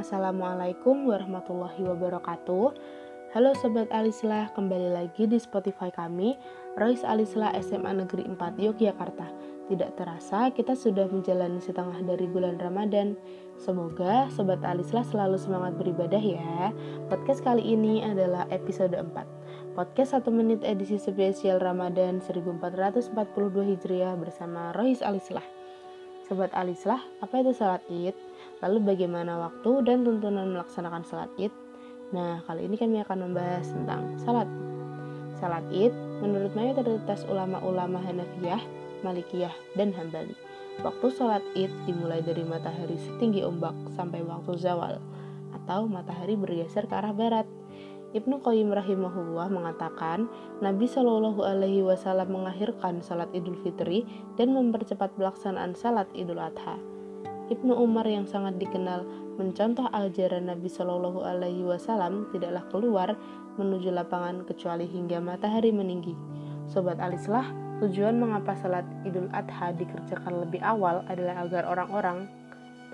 Assalamualaikum warahmatullahi wabarakatuh. Halo Sobat Alislah, kembali lagi di Spotify kami, Royce Alislah SMA Negeri 4 Yogyakarta. Tidak terasa, kita sudah menjalani setengah dari bulan Ramadan. Semoga Sobat Alislah selalu semangat beribadah ya. Podcast kali ini adalah episode 4. Podcast 1 menit edisi spesial Ramadan 1442 Hijriah bersama Royce Alislah. Sobat Alislah, apa itu salat id? Lalu bagaimana waktu dan tuntunan melaksanakan salat id? Nah, kali ini kami akan membahas tentang salat. Salat id menurut mayoritas ulama-ulama Hanafiyah, Malikiyah, dan Hambali. Waktu salat id dimulai dari matahari setinggi ombak sampai waktu zawal atau matahari bergeser ke arah barat. Ibnu Qayyim rahimahullah mengatakan, Nabi Shallallahu alaihi wasallam mengakhirkan salat Idul Fitri dan mempercepat pelaksanaan salat Idul Adha. Ibnu Umar yang sangat dikenal mencontoh ajaran Nabi Shallallahu Alaihi Wasallam tidaklah keluar menuju lapangan kecuali hingga matahari meninggi. Sobat Alislah, tujuan mengapa salat Idul Adha dikerjakan lebih awal adalah agar orang-orang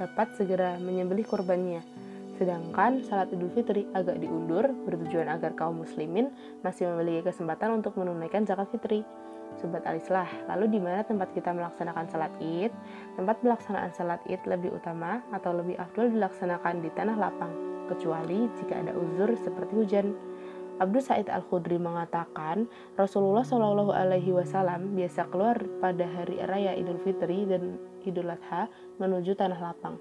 dapat segera menyembelih korbannya. Sedangkan salat Idul Fitri agak diundur bertujuan agar kaum muslimin masih memiliki kesempatan untuk menunaikan zakat fitri. Sobat Alislah, lalu di mana tempat kita melaksanakan salat id? Tempat pelaksanaan salat id lebih utama atau lebih afdol dilaksanakan di tanah lapang, kecuali jika ada uzur seperti hujan. Abdul Said Al Khudri mengatakan Rasulullah Shallallahu Alaihi Wasallam biasa keluar pada hari raya Idul Fitri dan Idul Adha menuju tanah lapang.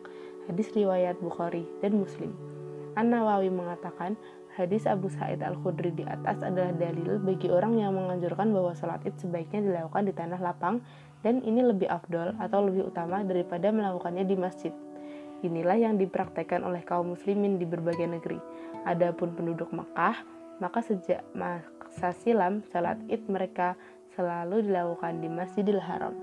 Hadis riwayat Bukhari dan Muslim. An Nawawi mengatakan Hadis Abu Sa'id Al-Khudri di atas adalah dalil bagi orang yang menganjurkan bahwa salat id sebaiknya dilakukan di tanah lapang dan ini lebih afdol atau lebih utama daripada melakukannya di masjid. Inilah yang dipraktekkan oleh kaum muslimin di berbagai negeri. Adapun penduduk Makkah, maka sejak masa silam salat id mereka selalu dilakukan di Masjidil Haram.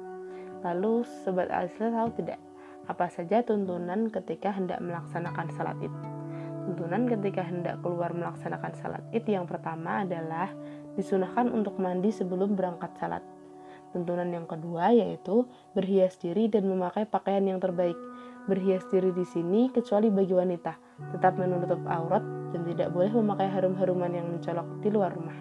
Lalu sobat al tahu tidak apa saja tuntunan ketika hendak melaksanakan salat id? Tuntunan ketika hendak keluar melaksanakan salat id yang pertama adalah disunahkan untuk mandi sebelum berangkat salat. Tuntunan yang kedua yaitu berhias diri dan memakai pakaian yang terbaik. Berhias diri di sini kecuali bagi wanita, tetap menutup aurat dan tidak boleh memakai harum-haruman yang mencolok di luar rumah.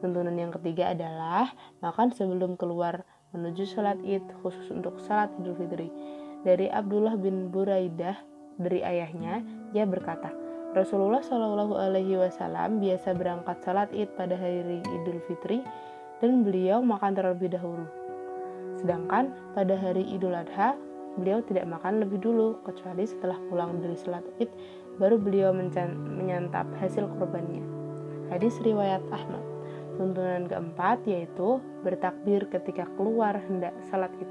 Tuntunan yang ketiga adalah makan sebelum keluar menuju salat id khusus untuk salat idul fitri. Dari Abdullah bin Buraidah dari ayahnya, ia berkata, Rasulullah Shallallahu Alaihi Wasallam biasa berangkat salat id pada hari Idul Fitri dan beliau makan terlebih dahulu. Sedangkan pada hari Idul Adha beliau tidak makan lebih dulu kecuali setelah pulang dari salat id baru beliau menyantap hasil korbannya. Hadis riwayat Ahmad. Tuntunan keempat yaitu bertakbir ketika keluar hendak salat id.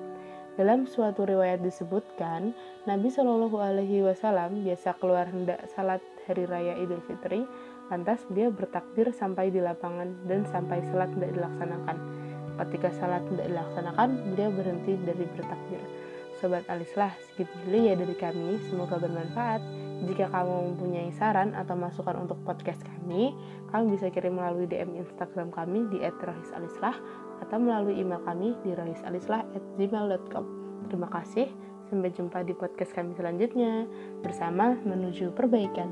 Dalam suatu riwayat disebutkan, Nabi Shallallahu Alaihi Wasallam biasa keluar hendak salat hari raya Idul Fitri, lantas beliau bertakbir sampai di lapangan dan sampai salat tidak dilaksanakan. Ketika salat tidak dilaksanakan, beliau berhenti dari bertakbir. Sobat Alislah, segitu dulu ya dari kami. Semoga bermanfaat. Jika kamu mempunyai saran atau masukan untuk podcast kami, kamu bisa kirim melalui DM Instagram kami di @rohisalislah atau melalui email kami di rohisalislah@gmail.com. Terima kasih. Sampai jumpa di podcast kami selanjutnya bersama menuju perbaikan.